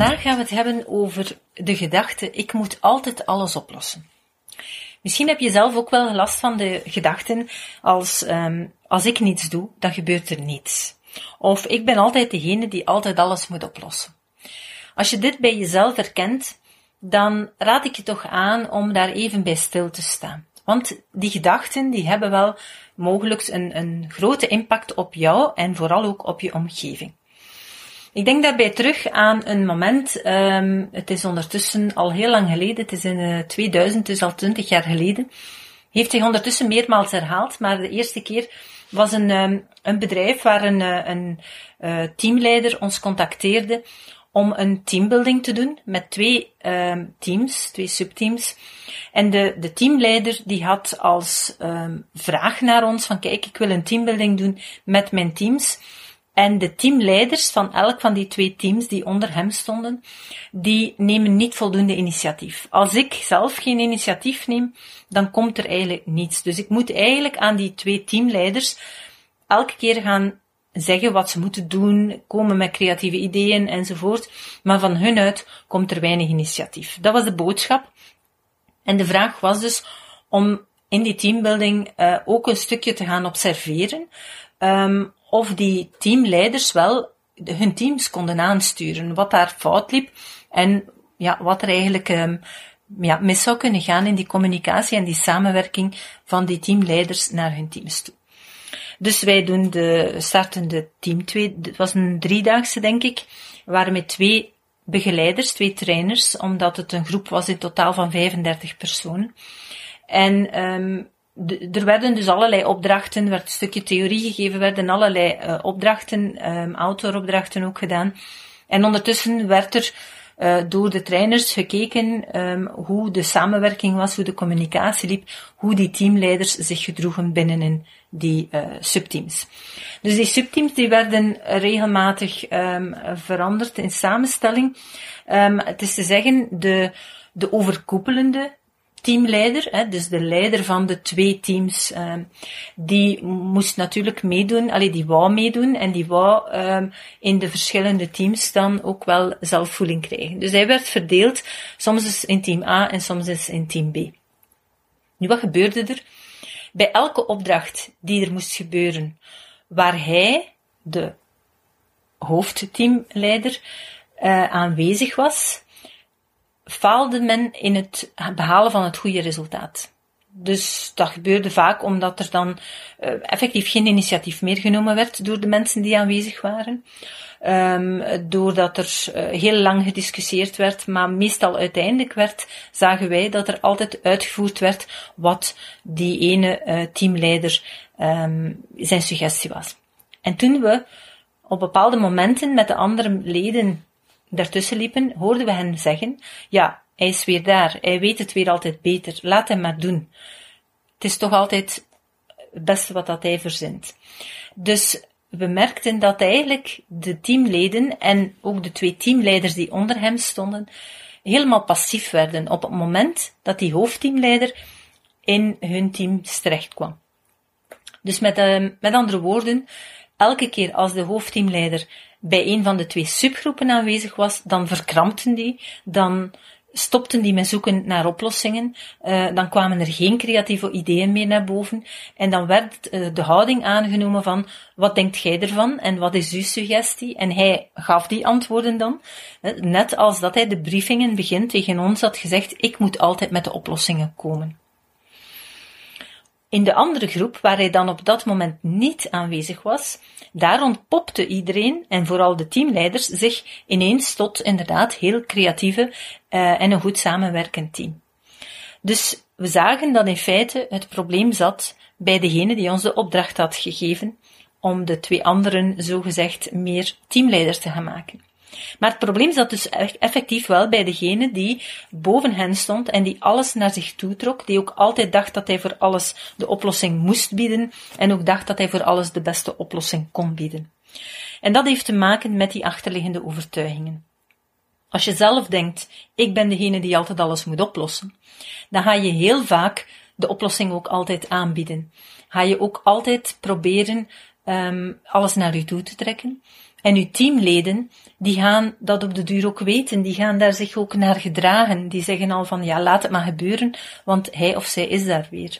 Vandaag gaan we het hebben over de gedachte: ik moet altijd alles oplossen. Misschien heb je zelf ook wel last van de gedachten als um, als ik niets doe, dan gebeurt er niets. Of ik ben altijd degene die altijd alles moet oplossen. Als je dit bij jezelf herkent, dan raad ik je toch aan om daar even bij stil te staan. Want die gedachten die hebben wel mogelijk een, een grote impact op jou en vooral ook op je omgeving. Ik denk daarbij terug aan een moment, um, het is ondertussen al heel lang geleden, het is in uh, 2000, dus al 20 jaar geleden, heeft zich ondertussen meermaals herhaald, maar de eerste keer was een, um, een bedrijf waar een, uh, een uh, teamleider ons contacteerde om een teambuilding te doen met twee um, teams, twee subteams. En de, de teamleider die had als vraag naar ons van kijk, ik wil een teambuilding doen met mijn teams. En de teamleiders van elk van die twee teams die onder hem stonden, die nemen niet voldoende initiatief. Als ik zelf geen initiatief neem, dan komt er eigenlijk niets. Dus ik moet eigenlijk aan die twee teamleiders elke keer gaan zeggen wat ze moeten doen, komen met creatieve ideeën enzovoort. Maar van hun uit komt er weinig initiatief. Dat was de boodschap. En de vraag was dus om in die teambuilding uh, ook een stukje te gaan observeren. Um, of die teamleiders wel hun teams konden aansturen, wat daar fout liep en ja, wat er eigenlijk um, ja, mis zou kunnen gaan in die communicatie en die samenwerking van die teamleiders naar hun teams toe. Dus wij doen de, starten de team twee, het was een driedaagse denk ik, waren met twee begeleiders, twee trainers, omdat het een groep was in totaal van 35 personen. En um, er werden dus allerlei opdrachten, werd een stukje theorie gegeven, werden allerlei uh, opdrachten, um, outdooropdrachten ook gedaan. En ondertussen werd er uh, door de trainers gekeken um, hoe de samenwerking was, hoe de communicatie liep, hoe die teamleiders zich gedroegen binnenin die uh, subteams. Dus die subteams die werden regelmatig um, veranderd in samenstelling. Het is te zeggen, de, de overkoepelende teamleider, dus de leider van de twee teams, um, die moest natuurlijk meedoen, allee, die wou meedoen en die wou um, in de verschillende teams dan ook wel zelfvoeling krijgen. Dus hij werd verdeeld, soms is in team A en soms is in team B. Nu, wat gebeurde er? Bij elke opdracht die er moest gebeuren, waar hij, de hoofdteamleider, uh, aanwezig was, faalde men in het behalen van het goede resultaat. Dus dat gebeurde vaak omdat er dan uh, effectief geen initiatief meer genomen werd door de mensen die aanwezig waren. Um, doordat er uh, heel lang gediscussieerd werd, maar meestal uiteindelijk werd, zagen wij dat er altijd uitgevoerd werd wat die ene uh, teamleider um, zijn suggestie was. En toen we op bepaalde momenten met de andere leden daartussen liepen, hoorden we hen zeggen, ja, hij is weer daar, hij weet het weer altijd beter, laat hem maar doen. Het is toch altijd het beste wat dat hij verzint. Dus we merkten dat eigenlijk de teamleden en ook de twee teamleiders die onder hem stonden, helemaal passief werden op het moment dat die hoofdteamleider in hun team terecht kwam. Dus met, uh, met andere woorden, elke keer als de hoofdteamleider bij een van de twee subgroepen aanwezig was, dan verkrampten die, dan stopten die met zoeken naar oplossingen, uh, dan kwamen er geen creatieve ideeën meer naar boven en dan werd uh, de houding aangenomen van wat denkt jij ervan en wat is uw suggestie en hij gaf die antwoorden dan, net als dat hij de briefingen begint tegen ons had gezegd ik moet altijd met de oplossingen komen. In de andere groep, waar hij dan op dat moment niet aanwezig was, daar ontpopte iedereen, en vooral de teamleiders, zich ineens tot inderdaad heel creatieve uh, en een goed samenwerkend team. Dus we zagen dat in feite het probleem zat bij degene die ons de opdracht had gegeven om de twee anderen zogezegd meer teamleiders te gaan maken. Maar het probleem zat dus effectief wel bij degene die boven hen stond en die alles naar zich toe trok, die ook altijd dacht dat hij voor alles de oplossing moest bieden en ook dacht dat hij voor alles de beste oplossing kon bieden. En dat heeft te maken met die achterliggende overtuigingen. Als je zelf denkt, ik ben degene die altijd alles moet oplossen, dan ga je heel vaak de oplossing ook altijd aanbieden. Ga je ook altijd proberen um, alles naar je toe te trekken. En uw teamleden, die gaan dat op de duur ook weten, die gaan daar zich ook naar gedragen. Die zeggen al van, ja, laat het maar gebeuren, want hij of zij is daar weer.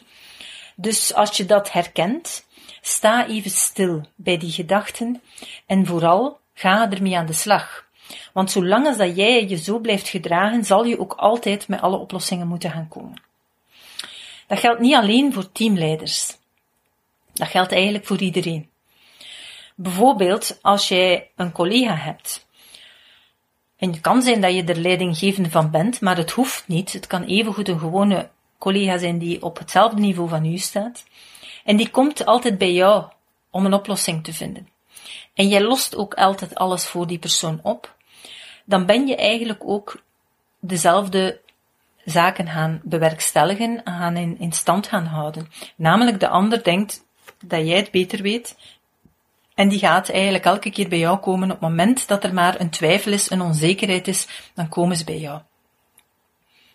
Dus als je dat herkent, sta even stil bij die gedachten en vooral ga ermee aan de slag. Want zolang als dat jij je zo blijft gedragen, zal je ook altijd met alle oplossingen moeten gaan komen. Dat geldt niet alleen voor teamleiders. Dat geldt eigenlijk voor iedereen. Bijvoorbeeld als jij een collega hebt. En het kan zijn dat je er leidinggevende van bent, maar het hoeft niet. Het kan evengoed een gewone collega zijn die op hetzelfde niveau van u staat. En die komt altijd bij jou om een oplossing te vinden. En jij lost ook altijd alles voor die persoon op. Dan ben je eigenlijk ook dezelfde zaken gaan bewerkstelligen, gaan in, in stand gaan houden. Namelijk de ander denkt dat jij het beter weet en die gaat eigenlijk elke keer bij jou komen op het moment dat er maar een twijfel is, een onzekerheid is, dan komen ze bij jou.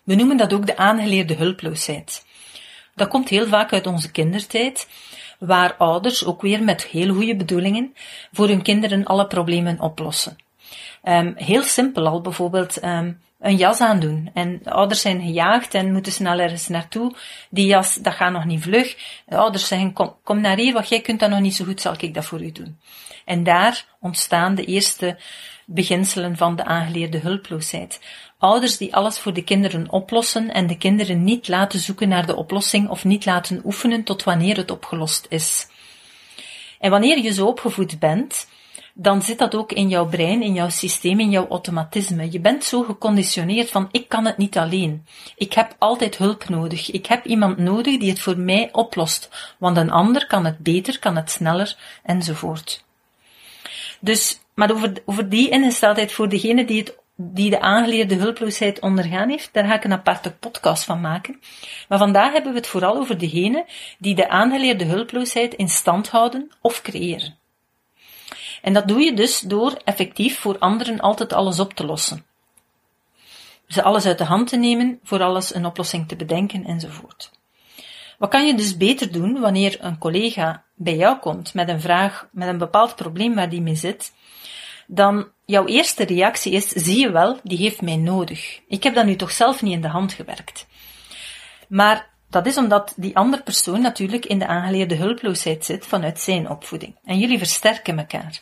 We noemen dat ook de aangeleerde hulploosheid. Dat komt heel vaak uit onze kindertijd, waar ouders ook weer met heel goede bedoelingen voor hun kinderen alle problemen oplossen. Um, heel simpel al, bijvoorbeeld um, een jas aandoen. En de ouders zijn gejaagd en moeten snel ergens naartoe. Die jas, dat gaat nog niet vlug. De ouders zeggen, kom, kom naar hier, wat jij kunt dat nog niet zo goed, zal ik dat voor u doen. En daar ontstaan de eerste beginselen van de aangeleerde hulploosheid. Ouders die alles voor de kinderen oplossen en de kinderen niet laten zoeken naar de oplossing of niet laten oefenen tot wanneer het opgelost is. En wanneer je zo opgevoed bent, dan zit dat ook in jouw brein, in jouw systeem, in jouw automatisme. Je bent zo geconditioneerd van ik kan het niet alleen. Ik heb altijd hulp nodig. Ik heb iemand nodig die het voor mij oplost, want een ander kan het beter, kan het sneller enzovoort. Dus, maar over, over die ingesteldheid voor degene die het die de aangeleerde hulploosheid ondergaan heeft, daar ga ik een aparte podcast van maken. Maar vandaag hebben we het vooral over degene die de aangeleerde hulploosheid in stand houden of creëren. En dat doe je dus door effectief voor anderen altijd alles op te lossen. Ze alles uit de hand te nemen, voor alles een oplossing te bedenken enzovoort. Wat kan je dus beter doen wanneer een collega bij jou komt met een vraag, met een bepaald probleem waar die mee zit, dan jouw eerste reactie is, zie je wel, die heeft mij nodig. Ik heb dat nu toch zelf niet in de hand gewerkt. Maar dat is omdat die andere persoon natuurlijk in de aangeleerde hulploosheid zit vanuit zijn opvoeding. En jullie versterken elkaar.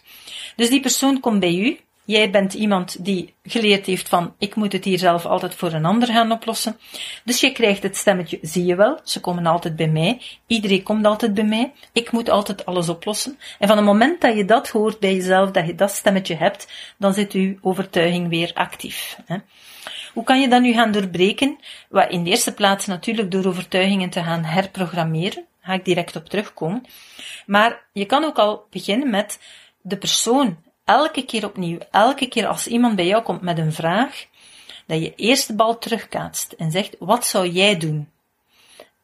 Dus die persoon komt bij u. Jij bent iemand die geleerd heeft van ik moet het hier zelf altijd voor een ander gaan oplossen. Dus je krijgt het stemmetje, zie je wel, ze komen altijd bij mij. Iedereen komt altijd bij mij. Ik moet altijd alles oplossen. En van het moment dat je dat hoort bij jezelf, dat je dat stemmetje hebt, dan zit uw overtuiging weer actief. Hè. Hoe kan je dat nu gaan doorbreken? Well, in de eerste plaats natuurlijk door overtuigingen te gaan herprogrammeren. Daar ga ik direct op terugkomen. Maar je kan ook al beginnen met de persoon elke keer opnieuw, elke keer als iemand bij jou komt met een vraag, dat je eerst de bal terugkaatst en zegt, wat zou jij doen?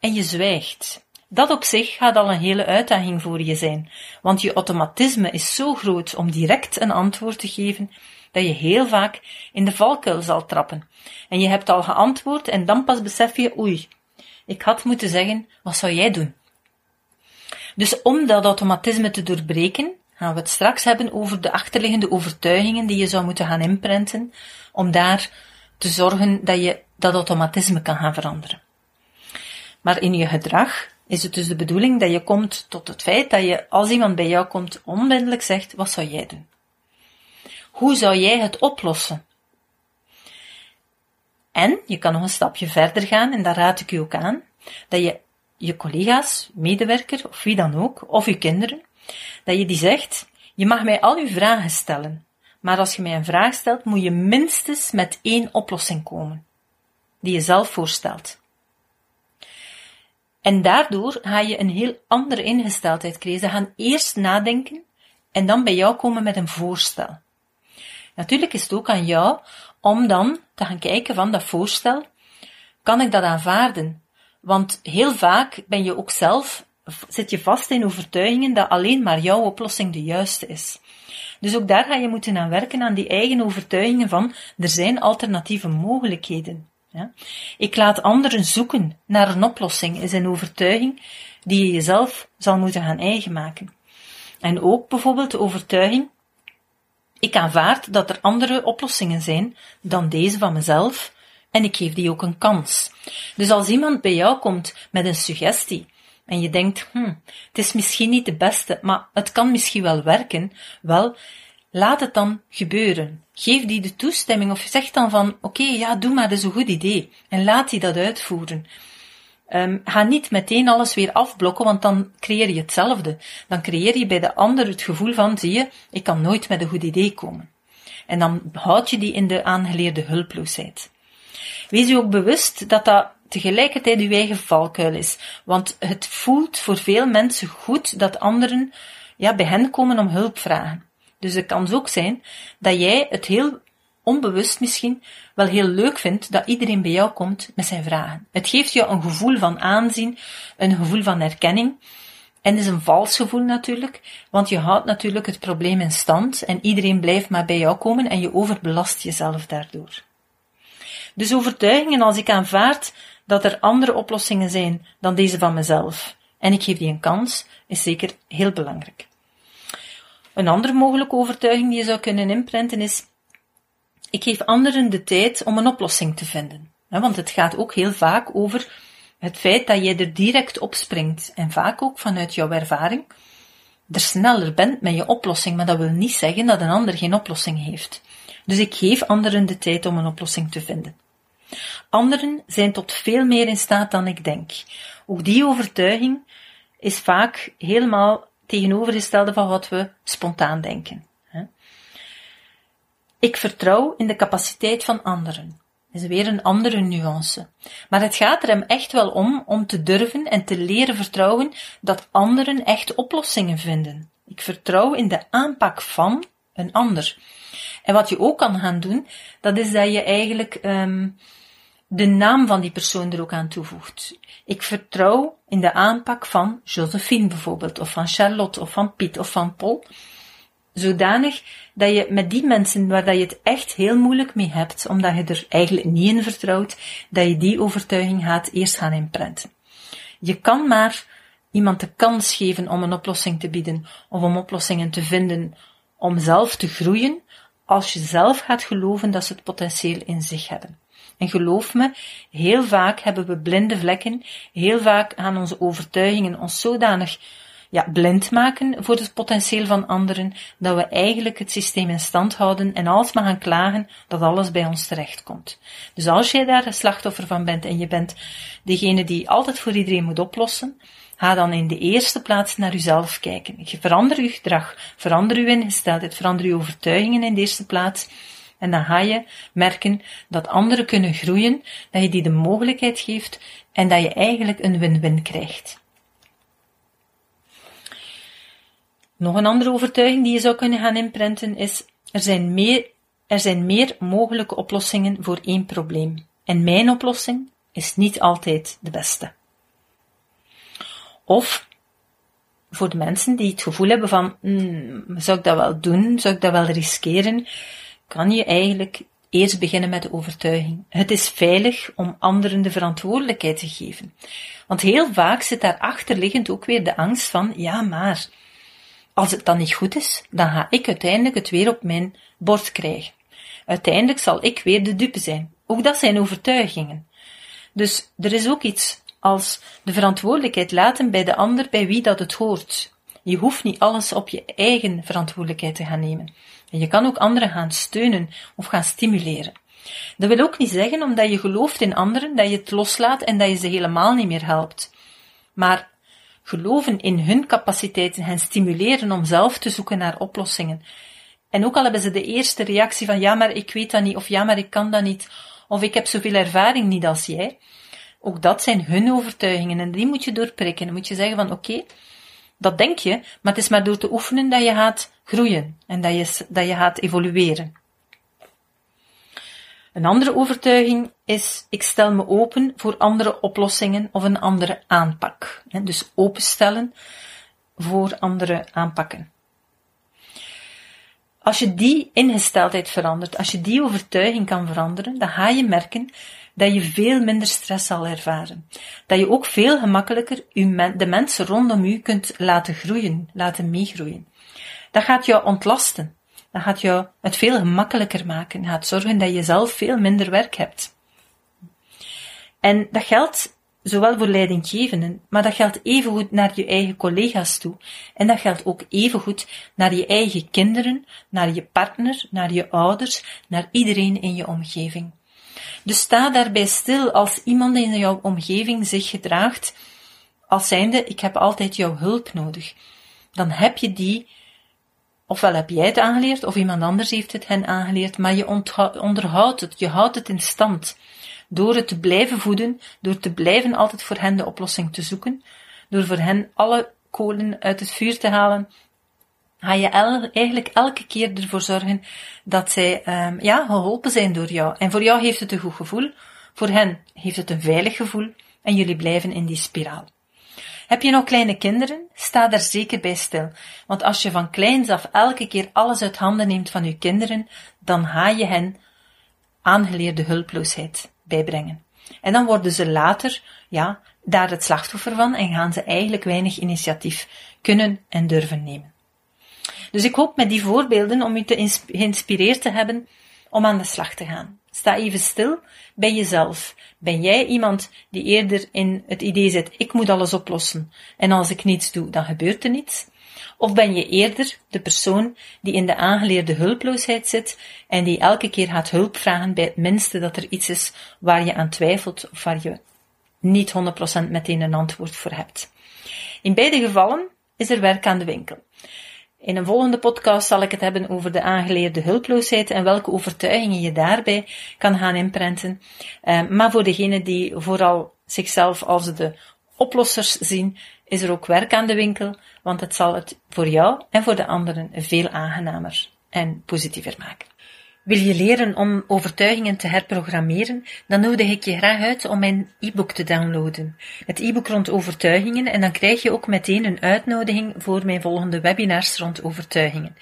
En je zwijgt. Dat op zich gaat al een hele uitdaging voor je zijn, want je automatisme is zo groot om direct een antwoord te geven, dat je heel vaak in de valkuil zal trappen. En je hebt al geantwoord en dan pas besef je, oei, ik had moeten zeggen, wat zou jij doen? Dus om dat automatisme te doorbreken, gaan we het straks hebben over de achterliggende overtuigingen die je zou moeten gaan inprenten, om daar te zorgen dat je dat automatisme kan gaan veranderen. Maar in je gedrag is het dus de bedoeling dat je komt tot het feit dat je, als iemand bij jou komt, onmiddellijk zegt, wat zou jij doen? Hoe zou jij het oplossen? En je kan nog een stapje verder gaan, en daar raad ik u ook aan, dat je je collega's, medewerker of wie dan ook, of je kinderen, dat je die zegt, je mag mij al uw vragen stellen, maar als je mij een vraag stelt, moet je minstens met één oplossing komen, die je zelf voorstelt. En daardoor ga je een heel andere ingesteldheid krijgen. Ze gaan eerst nadenken en dan bij jou komen met een voorstel. Natuurlijk is het ook aan jou om dan te gaan kijken van dat voorstel, kan ik dat aanvaarden? Want heel vaak ben je ook zelf, zit je vast in overtuigingen dat alleen maar jouw oplossing de juiste is. Dus ook daar ga je moeten aan werken aan die eigen overtuigingen van er zijn alternatieve mogelijkheden. Ja? Ik laat anderen zoeken naar een oplossing is een overtuiging die je jezelf zal moeten gaan eigen maken. En ook bijvoorbeeld de overtuiging, ik aanvaard dat er andere oplossingen zijn dan deze van mezelf en ik geef die ook een kans. Dus als iemand bij jou komt met een suggestie en je denkt, hm, het is misschien niet de beste, maar het kan misschien wel werken, wel, laat het dan gebeuren. Geef die de toestemming of zeg dan van, oké, ja, doe maar, dat is een goed idee. En laat die dat uitvoeren. Um, ga niet meteen alles weer afblokken, want dan creëer je hetzelfde. Dan creëer je bij de ander het gevoel van, zie je, ik kan nooit met een goed idee komen. En dan houd je die in de aangeleerde hulploosheid. Wees je ook bewust dat dat tegelijkertijd uw eigen valkuil is. Want het voelt voor veel mensen goed dat anderen ja, bij hen komen om hulp vragen. Dus het kan ook zijn dat jij het heel onbewust misschien wel heel leuk vindt dat iedereen bij jou komt met zijn vragen. Het geeft jou een gevoel van aanzien, een gevoel van erkenning. En is een vals gevoel natuurlijk, want je houdt natuurlijk het probleem in stand en iedereen blijft maar bij jou komen en je overbelast jezelf daardoor. Dus overtuigingen als ik aanvaard dat er andere oplossingen zijn dan deze van mezelf en ik geef die een kans, is zeker heel belangrijk. Een andere mogelijke overtuiging die je zou kunnen inprenten is ik geef anderen de tijd om een oplossing te vinden. Want het gaat ook heel vaak over het feit dat jij er direct op springt en vaak ook vanuit jouw ervaring er sneller bent met je oplossing, maar dat wil niet zeggen dat een ander geen oplossing heeft. Dus ik geef anderen de tijd om een oplossing te vinden. Anderen zijn tot veel meer in staat dan ik denk. Ook die overtuiging is vaak helemaal tegenovergestelde van wat we spontaan denken. Ik vertrouw in de capaciteit van anderen. Dat is weer een andere nuance. Maar het gaat er hem echt wel om om te durven en te leren vertrouwen dat anderen echt oplossingen vinden. Ik vertrouw in de aanpak van een ander. En wat je ook kan gaan doen, dat is dat je eigenlijk um, de naam van die persoon er ook aan toevoegt. Ik vertrouw in de aanpak van Josephine bijvoorbeeld, of van Charlotte, of van Piet, of van Paul zodanig dat je met die mensen waar dat je het echt heel moeilijk mee hebt, omdat je er eigenlijk niet in vertrouwt, dat je die overtuiging gaat eerst gaan inprenten. Je kan maar iemand de kans geven om een oplossing te bieden of om oplossingen te vinden om zelf te groeien, als je zelf gaat geloven dat ze het potentieel in zich hebben. En geloof me, heel vaak hebben we blinde vlekken, heel vaak gaan onze overtuigingen ons zodanig ja, blind maken voor het potentieel van anderen, dat we eigenlijk het systeem in stand houden en alsmaar gaan klagen dat alles bij ons terechtkomt. Dus als jij daar een slachtoffer van bent en je bent degene die altijd voor iedereen moet oplossen, ga dan in de eerste plaats naar jezelf kijken. Verander je gedrag, verander je ingesteldheid, verander je overtuigingen in de eerste plaats. En dan ga je merken dat anderen kunnen groeien, dat je die de mogelijkheid geeft en dat je eigenlijk een win-win krijgt. Nog een andere overtuiging die je zou kunnen gaan inprenten is, er zijn meer, er zijn meer mogelijke oplossingen voor één probleem. En mijn oplossing is niet altijd de beste. Of, voor de mensen die het gevoel hebben van, hmm, zou ik dat wel doen? Zou ik dat wel riskeren? Kan je eigenlijk eerst beginnen met de overtuiging. Het is veilig om anderen de verantwoordelijkheid te geven. Want heel vaak zit daar achterliggend ook weer de angst van, ja maar, als het dan niet goed is, dan ga ik uiteindelijk het weer op mijn bord krijgen. Uiteindelijk zal ik weer de dupe zijn. Ook dat zijn overtuigingen. Dus er is ook iets als de verantwoordelijkheid laten bij de ander bij wie dat het hoort. Je hoeft niet alles op je eigen verantwoordelijkheid te gaan nemen. En je kan ook anderen gaan steunen of gaan stimuleren. Dat wil ook niet zeggen, omdat je gelooft in anderen, dat je het loslaat en dat je ze helemaal niet meer helpt. Maar geloven in hun capaciteiten, hen stimuleren om zelf te zoeken naar oplossingen. En ook al hebben ze de eerste reactie van ja, maar ik weet dat niet, of ja, maar ik kan dat niet, of ik heb zoveel ervaring niet als jij. Ook dat zijn hun overtuigingen en die moet je doorprikken. Dan moet je zeggen van oké, dat denk je, maar het is maar door te oefenen dat je gaat groeien en dat je, dat je gaat evolueren. Een andere overtuiging is, ik stel me open voor andere oplossingen of een andere aanpak. Dus openstellen voor andere aanpakken. Als je die ingesteldheid verandert, als je die overtuiging kan veranderen, dan ga je merken dat je veel minder stress zal ervaren. Dat je ook veel gemakkelijker de mensen rondom je kunt laten groeien, laten meegroeien. Dat gaat jou ontlasten. Dat gaat jou het veel gemakkelijker maken. Gaat zorgen dat je zelf veel minder werk hebt. En dat geldt zowel voor leidinggevenden, maar dat geldt evengoed naar je eigen collega's toe. En dat geldt ook evengoed naar je eigen kinderen, naar je partner, naar je ouders, naar iedereen in je omgeving. Dus sta daarbij stil als iemand in jouw omgeving zich gedraagt als zijnde, ik heb altijd jouw hulp nodig. Dan heb je die, ofwel heb jij het aangeleerd, of iemand anders heeft het hen aangeleerd, maar je onderhoudt het, je houdt het in stand. Door het te blijven voeden, door te blijven altijd voor hen de oplossing te zoeken, door voor hen alle kolen uit het vuur te halen, ga je eigenlijk elke keer ervoor zorgen dat zij um, ja, geholpen zijn door jou. En voor jou heeft het een goed gevoel, voor hen heeft het een veilig gevoel en jullie blijven in die spiraal. Heb je nog kleine kinderen? Sta daar zeker bij stil. Want als je van kleins af elke keer alles uit handen neemt van je kinderen, dan ga je hen aangeleerde hulploosheid bijbrengen. En dan worden ze later, ja, daar het slachtoffer van en gaan ze eigenlijk weinig initiatief kunnen en durven nemen. Dus ik hoop met die voorbeelden om u te geïnspireerd te hebben om aan de slag te gaan. Sta even stil bij jezelf. Ben jij iemand die eerder in het idee zit, ik moet alles oplossen en als ik niets doe, dan gebeurt er niets? Of ben je eerder de persoon die in de aangeleerde hulploosheid zit en die elke keer gaat hulp vragen bij het minste dat er iets is waar je aan twijfelt of waar je niet 100% meteen een antwoord voor hebt? In beide gevallen is er werk aan de winkel. In een volgende podcast zal ik het hebben over de aangeleerde hulploosheid en welke overtuigingen je daarbij kan gaan inprenten. Uh, maar voor degenen die vooral zichzelf als de oplossers zien, is er ook werk aan de winkel, want het zal het voor jou en voor de anderen veel aangenamer en positiever maken. Wil je leren om overtuigingen te herprogrammeren? Dan nodig ik je graag uit om mijn e-book te downloaden. Het e-book rond overtuigingen en dan krijg je ook meteen een uitnodiging voor mijn volgende webinars rond overtuigingen.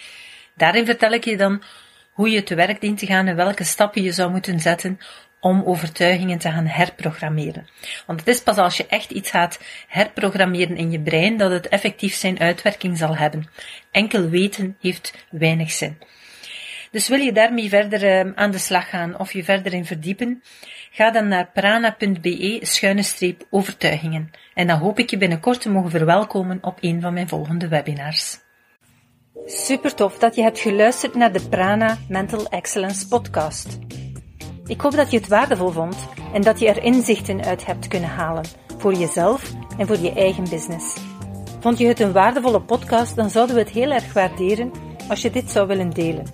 Daarin vertel ik je dan hoe je te werk dient te gaan en welke stappen je zou moeten zetten om overtuigingen te gaan herprogrammeren. Want het is pas als je echt iets gaat herprogrammeren in je brein dat het effectief zijn uitwerking zal hebben. Enkel weten heeft weinig zin. Dus wil je daarmee verder uh, aan de slag gaan of je verder in verdiepen, ga dan naar prana.be schuine streep overtuigingen. En dan hoop ik je binnenkort te mogen verwelkomen op een van mijn volgende webinars. Super tof dat je hebt geluisterd naar de Prana Mental Excellence podcast. Ik hoop dat je het waardevol vond en dat je er inzichten uit hebt kunnen halen voor jezelf en voor je eigen business. Vond je het een waardevolle podcast, dan zouden we het heel erg waarderen als je dit zou willen delen.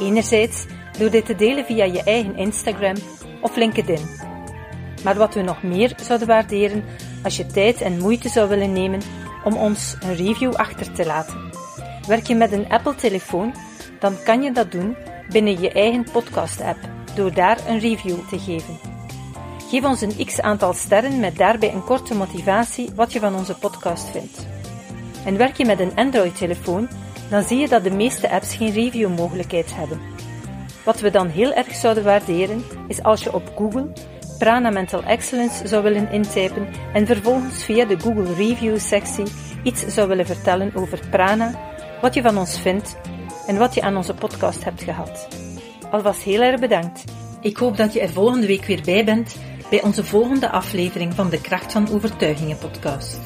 Enerzijds door dit te delen via je eigen Instagram of LinkedIn. Maar wat we nog meer zouden waarderen als je tijd en moeite zou willen nemen om ons een review achter te laten. Werk je met een Apple-telefoon, dan kan je dat doen binnen je eigen podcast-app door daar een review te geven. Geef ons een x aantal sterren met daarbij een korte motivatie wat je van onze podcast vindt. En werk je met een Android-telefoon, dan zie je dat de meeste apps geen review-mogelijkheid hebben. Wat we dan heel erg zouden waarderen, is als je op Google Prana Mental Excellence zou willen intypen en vervolgens via de Google Review-sectie iets zou willen vertellen over Prana, wat je van ons vindt en wat je aan onze podcast hebt gehad. Alvast heel erg bedankt. Ik hoop dat je er volgende week weer bij bent bij onze volgende aflevering van de Kracht van Overtuigingen podcast.